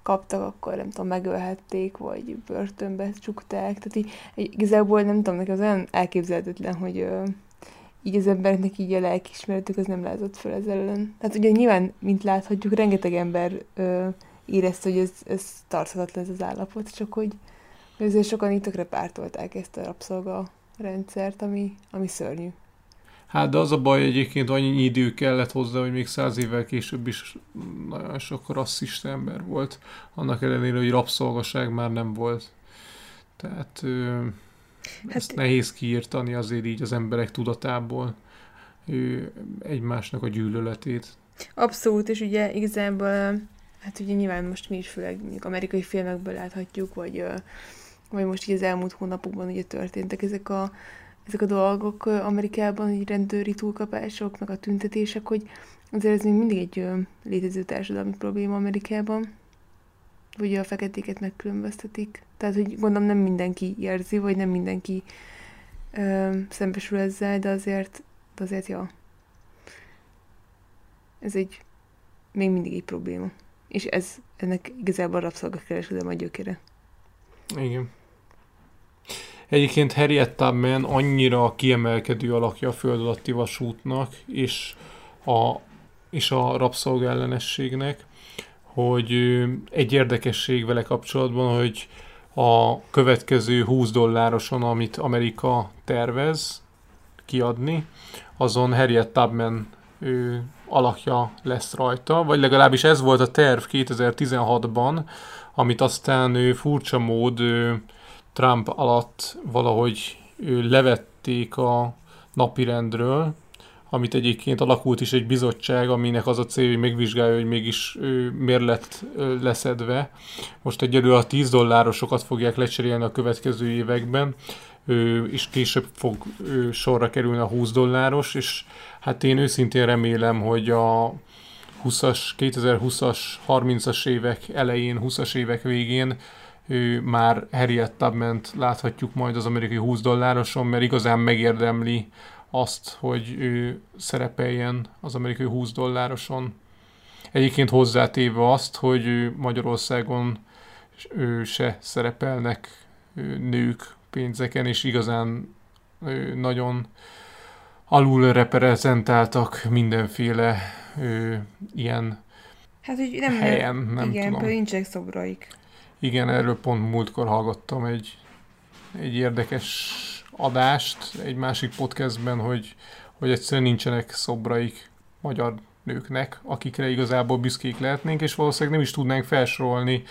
kaptak, akkor nem tudom, megölhették, vagy börtönbe csukták. Tehát így, igazából nem tudom, nekem az olyan elképzelhetetlen, hogy ö, így az embernek így a lelkismeretük az nem látott fel ez ellen. Tehát ugye nyilván, mint láthatjuk, rengeteg ember ö, érezte, hogy ez, ez tarthatatlan ez az állapot, csak hogy azért sokan itt tökre pártolták ezt a rabszolga rendszert, ami, ami szörnyű. Hát de az a baj egyébként annyi idő kellett hozzá, hogy még száz évvel később is nagyon sok rasszista ember volt, annak ellenére, hogy rabszolgaság már nem volt. Tehát ö, hát, ezt nehéz kiírtani azért így az emberek tudatából ő, egymásnak a gyűlöletét. Abszolút, és ugye igazából hát ugye nyilván most mi is főleg amerikai filmekből láthatjuk, vagy, vagy most így az elmúlt hónapokban ugye történtek ezek a ezek a dolgok Amerikában, így rendőri túlkapások, meg a tüntetések, hogy azért ez még mindig egy létező társadalmi probléma Amerikában, hogy a feketéket megkülönböztetik. Tehát, hogy gondolom nem mindenki érzi, vagy nem mindenki ö, szembesül ezzel, de azért, de azért, ja. Ez egy még mindig egy probléma. És ez ennek igazából a rabszolgakereskedelem a gyökere. Igen. Egyébként Harriet Tubman annyira kiemelkedő alakja a föld alatti vasútnak, és a, és a rabszolga ellenességnek, hogy egy érdekesség vele kapcsolatban, hogy a következő 20 dollároson, amit Amerika tervez kiadni, azon Harriet Tubman ő, alakja lesz rajta, vagy legalábbis ez volt a terv 2016-ban, amit aztán ő, furcsa mód ő, Trump alatt valahogy levették a napirendről, amit egyébként alakult is egy bizottság, aminek az a cél, hogy megvizsgálja, hogy mégis ő, miért lett leszedve. Most egyelőre a 10 dollárosokat fogják lecserélni a következő években, és később fog sorra kerülni a 20 dolláros, és hát én őszintén remélem, hogy a 20-as, 2020-as, 30-as évek elején, 20-as évek végén ő már Harriet Tubman-t láthatjuk majd az amerikai 20 dollároson, mert igazán megérdemli azt, hogy ő szerepeljen az amerikai 20 dollároson. Egyébként hozzátéve azt, hogy Magyarországon se szerepelnek nők pénzeken, és igazán nagyon alul reprezentáltak mindenféle ilyen hát, hogy nem helyen, nem igen, tudom. nincsenek szobraik. Igen, erről pont múltkor hallgattam egy, egy érdekes adást egy másik podcastben, hogy, hogy egyszerűen nincsenek szobraik magyar nőknek, akikre igazából büszkék lehetnénk, és valószínűleg nem is tudnánk felsorolni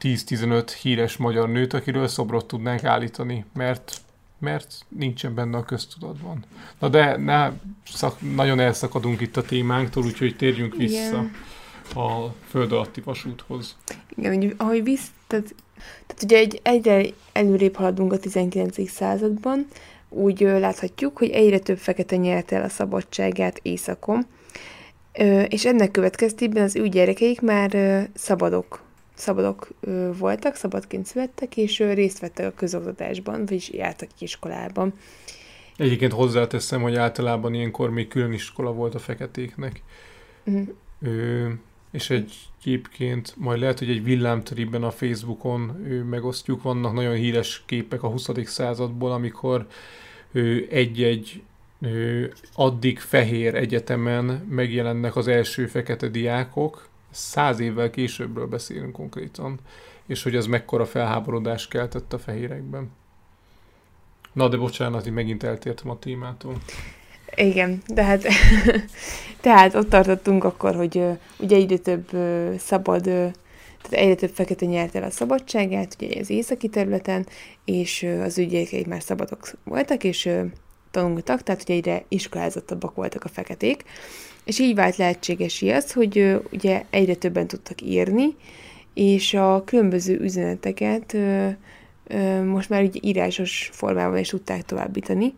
10-15 híres magyar nőt, akiről szobrot tudnánk állítani, mert mert nincsen benne a köztudatban. Na de ne, szak, nagyon elszakadunk itt a témánktól, úgyhogy térjünk vissza Igen. a föld alatti vasúthoz. Igen, ahogy visz, tehát, tehát ugye egy, egyre előrébb haladunk a 19. században, úgy ö, láthatjuk, hogy egyre több fekete nyerte el a szabadságát éjszakon, ö, és ennek következtében az ő gyerekeik már ö, szabadok szabadok ö, voltak, szabadként születtek, és ö, részt vettek a közoktatásban, vagyis jártak iskolában. Egyébként hozzáteszem, hogy általában ilyenkor még külön iskola volt a feketéknek. Uh-huh. Ö, és egyébként majd lehet, hogy egy villámtörében a Facebookon ő, megosztjuk, vannak nagyon híres képek a 20. századból, amikor ő, egy-egy ő, addig fehér egyetemen megjelennek az első fekete diákok, száz évvel későbbről beszélünk konkrétan, és hogy ez mekkora felháborodást keltett a fehérekben. Na, de bocsánat, én megint eltértem a témától. Igen, de hát tehát ott tartottunk akkor, hogy ugye egyre több szabad, tehát egyre több fekete nyert el a szabadságát, ugye az északi területen, és uh, az ügyékeid már szabadok voltak, és tanultak, tehát ugye egyre iskolázottabbak voltak a feketék, és így vált lehetséges az, hogy ugye egyre többen tudtak írni, és a különböző üzeneteket uh, most már ugye írásos formában is tudták továbbítani,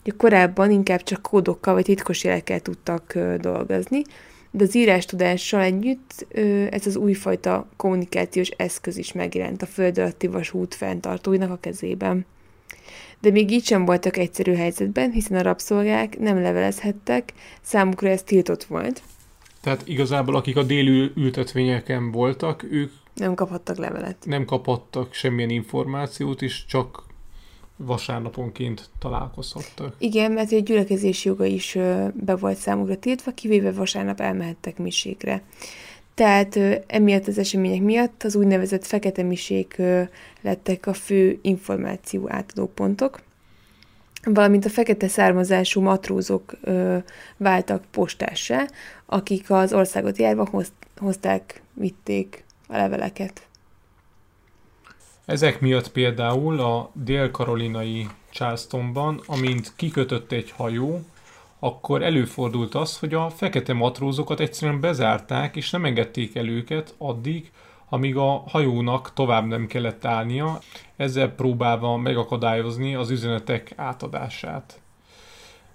Ugye korábban inkább csak kódokkal vagy titkos jelekkel tudtak dolgozni, de az írás tudással együtt ez az újfajta kommunikációs eszköz is megjelent a föld alatti vasút fenntartóinak a kezében. De még így sem voltak egyszerű helyzetben, hiszen a rabszolgák nem levelezhettek, számukra ez tiltott volt. Tehát igazából akik a déli ültetvényeken voltak, ők nem kaphattak levelet. Nem kaphattak semmilyen információt, és csak vasárnaponként találkozhattak. Igen, mert egy gyülekezési joga is be volt számukra tiltva, kivéve vasárnap elmehettek miségre. Tehát emiatt az események miatt az úgynevezett fekete misék lettek a fő információ átadó pontok, valamint a fekete származású matrózok váltak postássá, akik az országot járva hoz, hozták, vitték a leveleket. Ezek miatt például a dél-karolinai Charlestonban, amint kikötött egy hajó, akkor előfordult az, hogy a fekete matrózokat egyszerűen bezárták, és nem engedték el őket addig, amíg a hajónak tovább nem kellett állnia, ezzel próbálva megakadályozni az üzenetek átadását.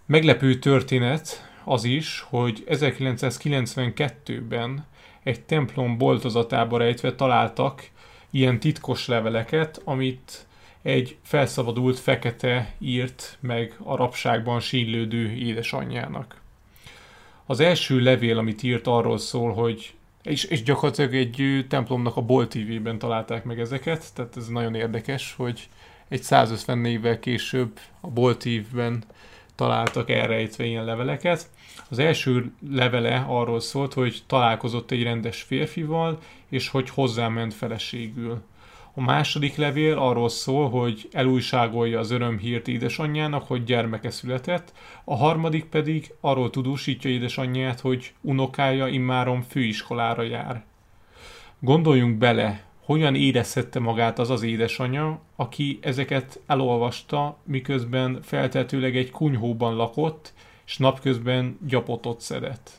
Meglepő történet az is, hogy 1992-ben egy templom boltozatába rejtve találtak ilyen titkos leveleket, amit egy felszabadult fekete írt meg a rabságban sílődő édesanyjának. Az első levél, amit írt, arról szól, hogy és, és gyakorlatilag egy templomnak a boltívében találták meg ezeket, tehát ez nagyon érdekes, hogy egy 150 évvel később a boltívben találtak elrejtve ilyen leveleket. Az első levele arról szólt, hogy találkozott egy rendes férfival, és hogy hozzáment feleségül. A második levél arról szól, hogy elújságolja az örömhírt édesanyjának, hogy gyermeke született, a harmadik pedig arról tudósítja édesanyját, hogy unokája immáron főiskolára jár. Gondoljunk bele, hogyan érezhette magát az az édesanyja, aki ezeket elolvasta, miközben feltetőleg egy kunyhóban lakott, és napközben gyapotot szedett.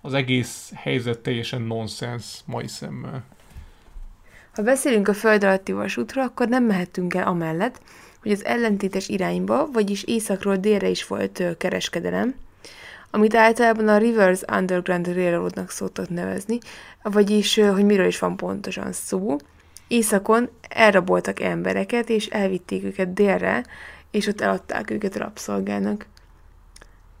Az egész helyzet teljesen nonsens mai szemmel. Ha beszélünk a föld alatti vasútról, akkor nem mehetünk el amellett, hogy az ellentétes irányba, vagyis északról délre is volt kereskedelem. Amit általában a Rivers Underground Railroadnak szoktak nevezni, vagyis hogy miről is van pontosan szó. Északon elraboltak embereket, és elvitték őket délre, és ott eladták őket rabszolgának.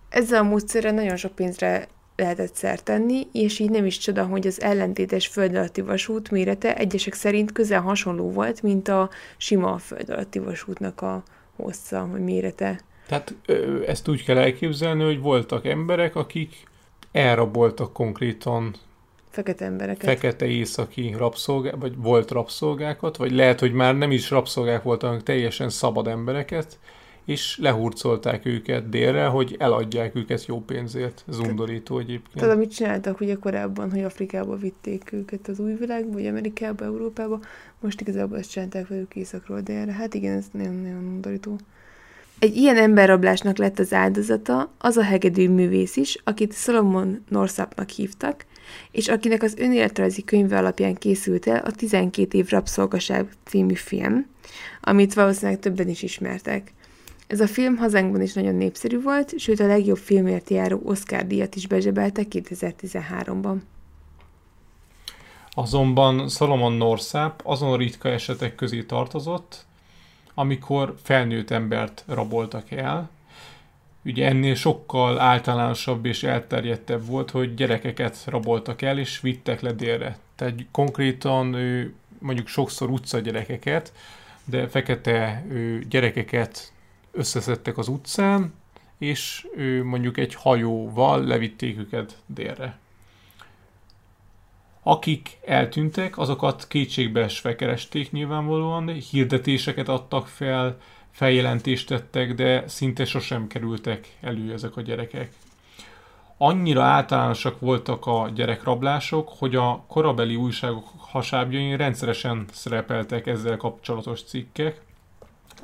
Ezzel a módszerrel nagyon sok pénzre lehetett szert tenni, és így nem is csoda, hogy az ellentétes föld alatti vasút mérete egyesek szerint közel hasonló volt, mint a sima föld alatti vasútnak a hossza, vagy mérete. Tehát ezt úgy kell elképzelni, hogy voltak emberek, akik elraboltak konkrétan Fekete embereket. fekete északi rabszolgák, vagy volt rabszolgákat, vagy lehet, hogy már nem is rabszolgák voltak, hanem teljesen szabad embereket, és lehurcolták őket délre, hogy eladják őket jó pénzért. Ez undorító egyébként. Tehát amit csináltak ugye korábban, hogy Afrikába vitték őket az új világba, vagy Amerikába, Európába, most igazából ezt csinálták velük északról délre. Hát igen, ez nagyon-nagyon undorító. Egy ilyen emberrablásnak lett az áldozata az a hegedű művész is, akit Solomon Norsapnak hívtak, és akinek az önéletrajzi könyve alapján készült el a 12 év rabszolgaság című film, amit valószínűleg többen is ismertek. Ez a film hazánkban is nagyon népszerű volt, sőt a legjobb filmért járó Oscar díjat is bezsebelte 2013-ban. Azonban Solomon Norsap azon ritka esetek közé tartozott, amikor felnőtt embert raboltak el. Ugye ennél sokkal általánosabb és elterjedtebb volt, hogy gyerekeket raboltak el és vittek le délre. Tehát konkrétan ő, mondjuk sokszor utca gyerekeket, de fekete ő, gyerekeket összeszedtek az utcán, és ő, mondjuk egy hajóval levitték őket délre. Akik eltűntek, azokat kétségbeesve keresték nyilvánvalóan, hirdetéseket adtak fel, feljelentést tettek, de szinte sosem kerültek elő ezek a gyerekek. Annyira általánosak voltak a gyerekrablások, hogy a korabeli újságok hasábjain rendszeresen szerepeltek ezzel kapcsolatos cikkek,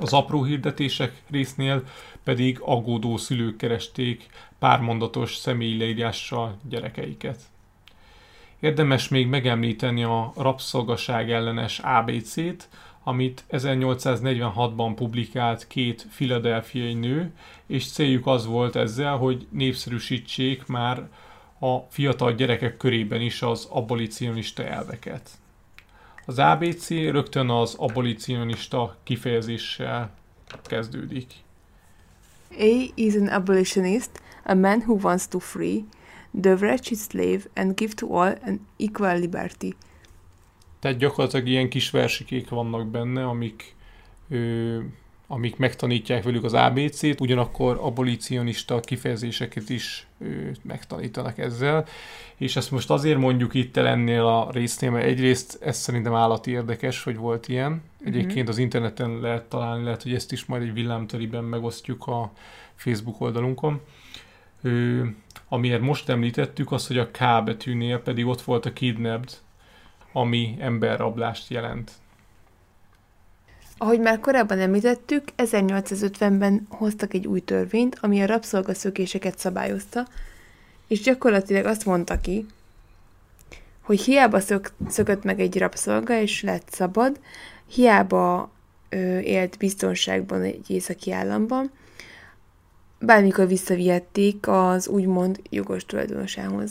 az apró hirdetések résznél pedig aggódó szülők keresték pármondatos személyi leírással gyerekeiket. Érdemes még megemlíteni a rabszolgaság ellenes ABC-t, amit 1846-ban publikált két filadelfiai nő, és céljuk az volt ezzel, hogy népszerűsítsék már a fiatal gyerekek körében is az abolicionista elveket. Az ABC rögtön az abolicionista kifejezéssel kezdődik. A is an abolitionist, a man who wants to free the wretched slave and give to all an equal liberty. Tehát gyakorlatilag ilyen kis versikék vannak benne, amik, ö, amik megtanítják velük az ABC-t, ugyanakkor abolicionista kifejezéseket is ö, megtanítanak ezzel. És ezt most azért mondjuk itt el ennél a résznél, mert egyrészt ez szerintem állati érdekes, hogy volt ilyen. Egyébként az interneten lehet találni, lehet, hogy ezt is majd egy villámteliben megosztjuk a Facebook oldalunkon. Ö, amiért most említettük, az, hogy a K betűnél pedig ott volt a kidnapped, ami emberrablást jelent. Ahogy már korábban említettük, 1850-ben hoztak egy új törvényt, ami a rabszolgaszökéseket szabályozta, és gyakorlatilag azt mondta ki, hogy hiába szök, szökött meg egy rabszolga, és lett szabad, hiába ö, élt biztonságban egy északi államban, bármikor visszavihették az úgymond jogos tulajdonosához.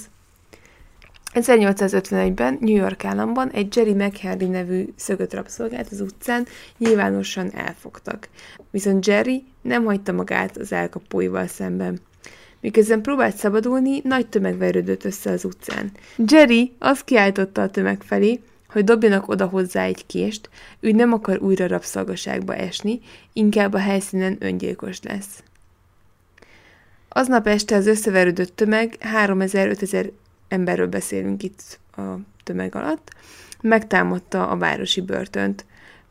1851-ben New York államban egy Jerry McHenry nevű szögött rabszolgát az utcán nyilvánosan elfogtak. Viszont Jerry nem hagyta magát az elkapóival szemben. Miközben próbált szabadulni, nagy tömeg verődött össze az utcán. Jerry azt kiáltotta a tömeg felé, hogy dobjanak oda hozzá egy kést, ő nem akar újra rabszolgaságba esni, inkább a helyszínen öngyilkos lesz. Aznap este az összeverődött tömeg, 3000-5000 emberről beszélünk itt a tömeg alatt, megtámadta a városi börtönt.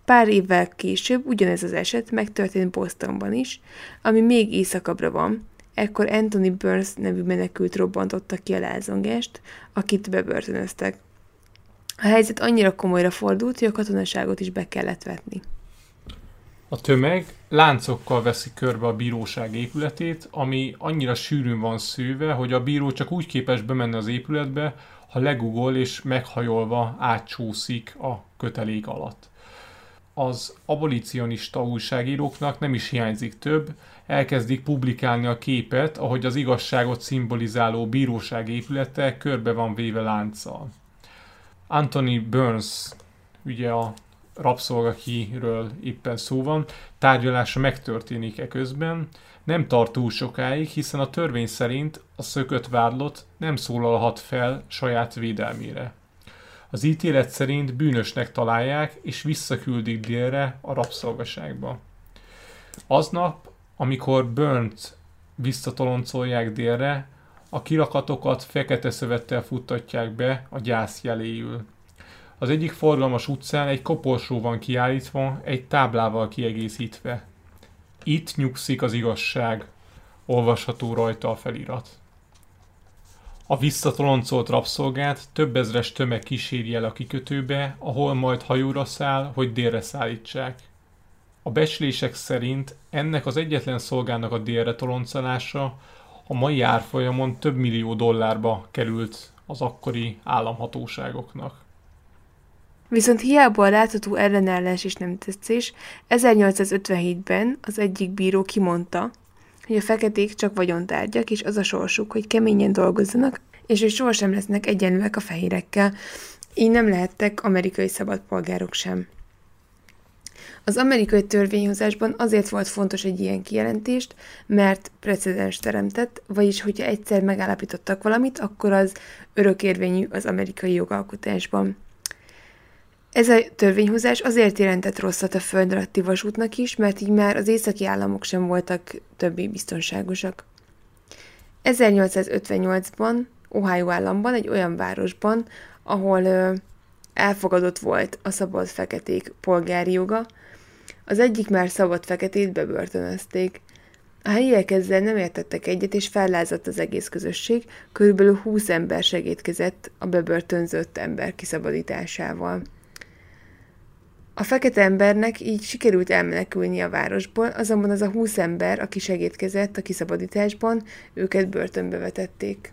Pár évvel később ugyanez az eset megtörtént Bostonban is, ami még északabbra van. Ekkor Anthony Burns nevű menekült robbantotta ki a lázongást, akit bebörtönöztek. A helyzet annyira komolyra fordult, hogy a katonaságot is be kellett vetni. A tömeg láncokkal veszi körbe a bíróság épületét, ami annyira sűrűn van szőve, hogy a bíró csak úgy képes bemenni az épületbe, ha legugol és meghajolva átcsúszik a kötelék alatt. az abolicionista újságíróknak nem is hiányzik több, elkezdik publikálni a képet, ahogy az igazságot szimbolizáló bíróság épülete körbe van véve lánccal. Anthony Burns, ugye a rabszolga, akiről éppen szó van, tárgyalása megtörténik e közben, nem tart túl sokáig, hiszen a törvény szerint a szökött vádlott nem szólalhat fel saját védelmére. Az ítélet szerint bűnösnek találják, és visszaküldik délre a rabszolgaságba. Aznap, amikor Burnt visszatoloncolják délre, a kirakatokat fekete szövettel futtatják be a gyász jeléül. Az egyik forgalmas utcán egy koporsó van kiállítva, egy táblával kiegészítve. Itt nyugszik az igazság, olvasható rajta a felirat. A visszatoloncolt rabszolgát több ezres tömeg kíséri el a kikötőbe, ahol majd hajóra száll, hogy délre szállítsák. A becslések szerint ennek az egyetlen szolgának a délre toloncolása a mai árfolyamon több millió dollárba került az akkori államhatóságoknak. Viszont hiába a látható ellenállás és nem tetszés, 1857-ben az egyik bíró kimondta, hogy a feketék csak vagyontárgyak, és az a sorsuk, hogy keményen dolgozzanak, és hogy sohasem lesznek egyenlőek a fehérekkel, így nem lehettek amerikai szabadpolgárok sem. Az amerikai törvényhozásban azért volt fontos egy ilyen kijelentést, mert precedens teremtett, vagyis hogyha egyszer megállapítottak valamit, akkor az örökérvényű az amerikai jogalkotásban. Ez a törvényhozás azért jelentett rosszat a föld alatti vasútnak is, mert így már az északi államok sem voltak többé biztonságosak. 1858-ban Ohio államban, egy olyan városban, ahol ö, elfogadott volt a szabad feketék polgári joga, az egyik már szabad feketét bebörtönözték. A helyiek ezzel nem értettek egyet, és fellázadt az egész közösség, körülbelül 20 ember segítkezett a bebörtönzött ember kiszabadításával. A fekete embernek így sikerült elmenekülni a városból, azonban az a húsz ember, aki segítkezett a kiszabadításban, őket börtönbe vetették.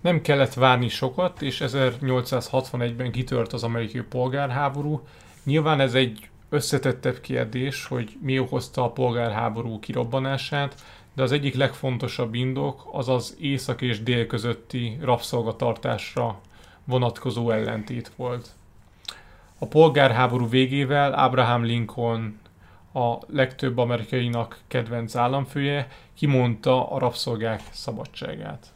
Nem kellett várni sokat, és 1861-ben kitört az amerikai polgárháború. Nyilván ez egy összetettebb kérdés, hogy mi okozta a polgárháború kirobbanását, de az egyik legfontosabb indok az az észak és dél közötti rabszolgatartásra vonatkozó ellentét volt. A polgárháború végével Abraham Lincoln, a legtöbb amerikainak kedvenc államfője, kimondta a rabszolgák szabadságát.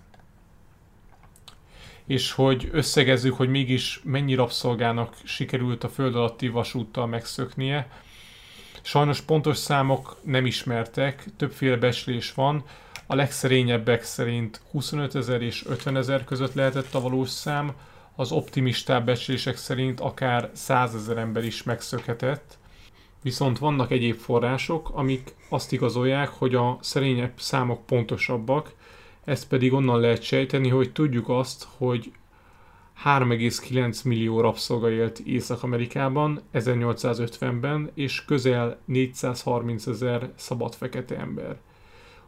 És hogy összegezzük, hogy mégis mennyi rabszolgának sikerült a föld alatti vasúttal megszöknie, Sajnos pontos számok nem ismertek, többféle beslés van, a legszerényebbek szerint 25 ezer és 50 ezer között lehetett a valós szám, az optimistább becslések szerint akár százezer ember is megszökhetett, viszont vannak egyéb források, amik azt igazolják, hogy a szerényebb számok pontosabbak, ezt pedig onnan lehet sejteni, hogy tudjuk azt, hogy 3,9 millió rabszolga élt Észak-Amerikában 1850-ben, és közel 430 ezer szabad fekete ember.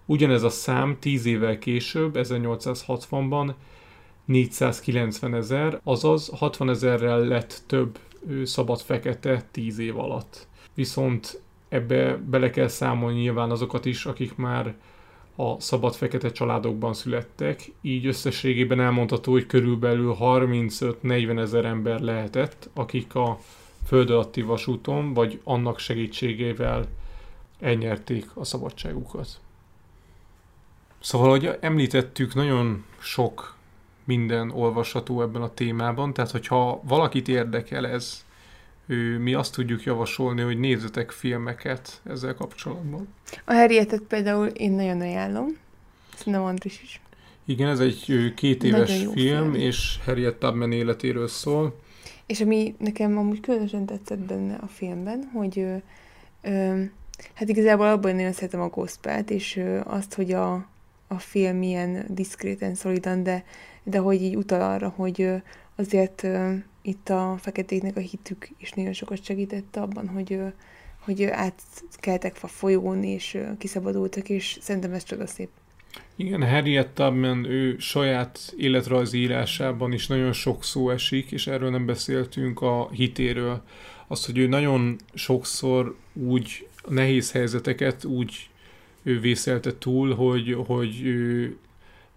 Ugyanez a szám 10 évvel később, 1860-ban 490 ezer, azaz 60 ezerrel lett több szabad fekete 10 év alatt. Viszont ebbe bele kell számolni nyilván azokat is, akik már a szabad fekete családokban születtek, így összességében elmondható, hogy körülbelül 35-40 ezer ember lehetett, akik a föld alatti vasúton, vagy annak segítségével elnyerték a szabadságukat. Szóval, ahogy említettük, nagyon sok minden olvasható ebben a témában, tehát hogyha valakit érdekel ez, mi azt tudjuk javasolni, hogy nézzetek filmeket ezzel kapcsolatban. A Harrietet például én nagyon ajánlom, szerintem Andris is. Igen, ez egy két éves film, film, és Harriet Tubman életéről szól. És ami nekem amúgy különösen tetszett benne a filmben, hogy ö, ö, hát igazából abban nagyon szeretem a gospelt, és ö, azt, hogy a, a film ilyen diszkréten, szolidan, de de hogy így utal arra, hogy azért itt a feketéknek a hitük is nagyon sokat segített abban, hogy, hogy átkeltek a folyón, és kiszabadultak, és szerintem ez csodaszép. Igen, Harriet Tubman, ő saját életrajzi írásában is nagyon sok szó esik, és erről nem beszéltünk a hitéről. az, hogy ő nagyon sokszor úgy nehéz helyzeteket úgy ő vészelte túl, hogy, hogy ő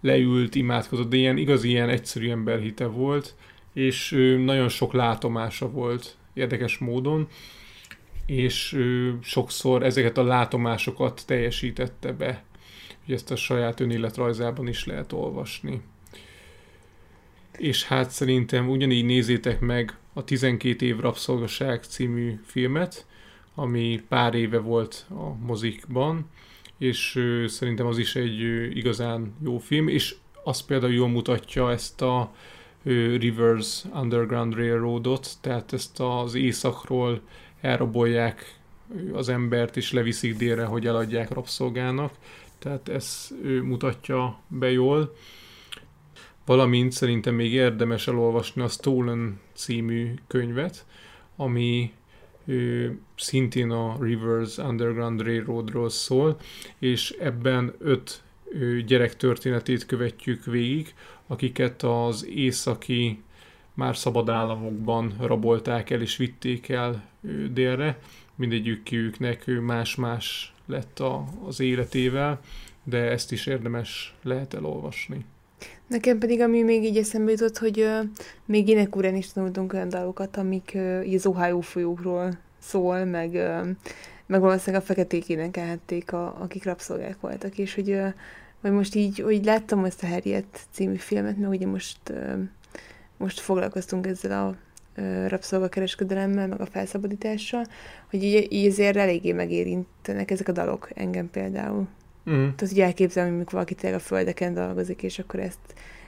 leült, imádkozott, de ilyen igazi ilyen egyszerű emberhite volt, és ő nagyon sok látomása volt érdekes módon, és ő sokszor ezeket a látomásokat teljesítette be. Ugye ezt a saját önéletrajzában is lehet olvasni. És hát szerintem ugyanígy nézzétek meg a 12 év rabszolgaság című filmet, ami pár éve volt a mozikban, és szerintem az is egy igazán jó film, és az például jól mutatja ezt a Rivers Underground Railroadot, tehát ezt az északról elrabolják az embert, és leviszik délre, hogy eladják rabszolgának, tehát ez mutatja be jól. Valamint szerintem még érdemes elolvasni a Stolen című könyvet, ami szintén a Rivers Underground Railroadról szól, és ebben öt gyerek történetét követjük végig, akiket az északi már szabad államokban rabolták el és vitték el délre. Mindegyiküknek más-más lett a, az életével, de ezt is érdemes lehet elolvasni. Nekem pedig, ami még így eszembe jutott, hogy uh, még énekurán is tanultunk olyan dalokat, amik uh, így az Ohio folyókról szól, meg, uh, meg valószínűleg a feketék énekelhették, a, akik rabszolgák voltak, és hogy, uh, hogy most így, hogy láttam ezt a Harriet című filmet, meg ugye most, uh, most foglalkoztunk ezzel a uh, rabszolgakereskedelemmel, meg a felszabadítással, hogy így, így azért eléggé megérintenek ezek a dalok engem például. Mm. Tehát, hogy elképzelem, hogy mikor valaki tényleg a földeken dolgozik, és akkor ezt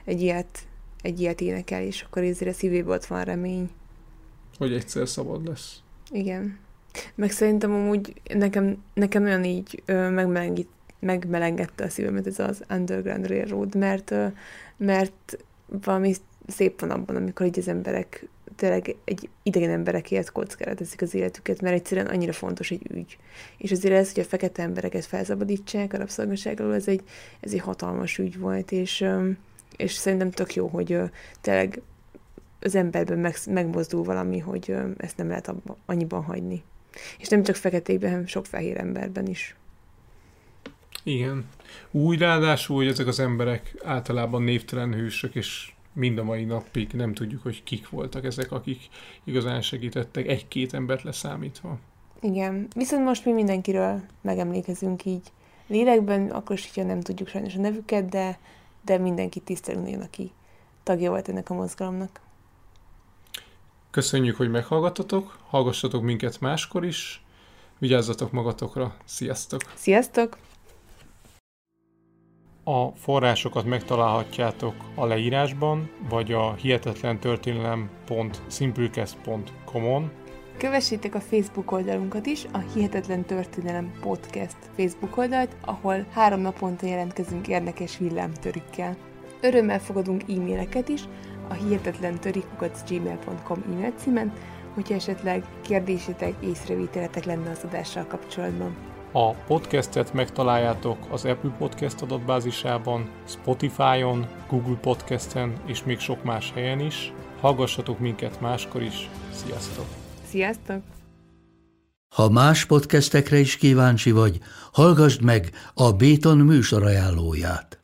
egy ilyet, egy ilyet énekel, és akkor ezért a szívében ott van remény. Hogy egyszer szabad lesz. Igen. Meg szerintem amúgy nekem, nekem olyan így ö, megmelengít, megmelengette a szívemet ez az Underground Railroad, mert, ö, mert valami szép van abban, amikor így az emberek tényleg egy idegen emberekért kockára teszik az életüket, mert egyszerűen annyira fontos egy ügy. És azért ez, hogy a fekete embereket felszabadítsák a rabszolgaság alól, ez egy, ez egy hatalmas ügy volt, és, és szerintem tök jó, hogy tényleg az emberben meg, megmozdul valami, hogy ezt nem lehet abba, annyiban hagyni. És nem csak feketékben, hanem sok fehér emberben is. Igen. Úgy ráadásul, hogy ezek az emberek általában névtelen hősök, és mind a mai napig nem tudjuk, hogy kik voltak ezek, akik igazán segítettek, egy-két embert leszámítva. Igen, viszont most mi mindenkiről megemlékezünk így lélekben, akkor is, hogyha nem tudjuk sajnos a nevüket, de, de mindenki tisztelünk nagyon, aki tagja volt ennek a mozgalomnak. Köszönjük, hogy meghallgattatok, hallgassatok minket máskor is, vigyázzatok magatokra, sziasztok! Sziasztok! A forrásokat megtalálhatjátok a leírásban, vagy a hihetetlentörténelem.simplecast.com-on. Kövessétek a Facebook oldalunkat is, a Hihetetlen Történelem Podcast Facebook oldalt, ahol három naponta jelentkezünk érdekes villámtörükkel. Örömmel fogadunk e-maileket is a hihetetlen gmail.com e-mail címen, hogyha esetleg kérdésetek, észrevételetek lenne az adással kapcsolatban. A podcastet megtaláljátok az Apple Podcast adatbázisában, Spotify-on, Google Podcasten és még sok más helyen is. Hallgassatok minket máskor is. Sziasztok! Sziasztok! Ha más podcastekre is kíváncsi vagy, hallgassd meg a Béton műsor ajánlóját.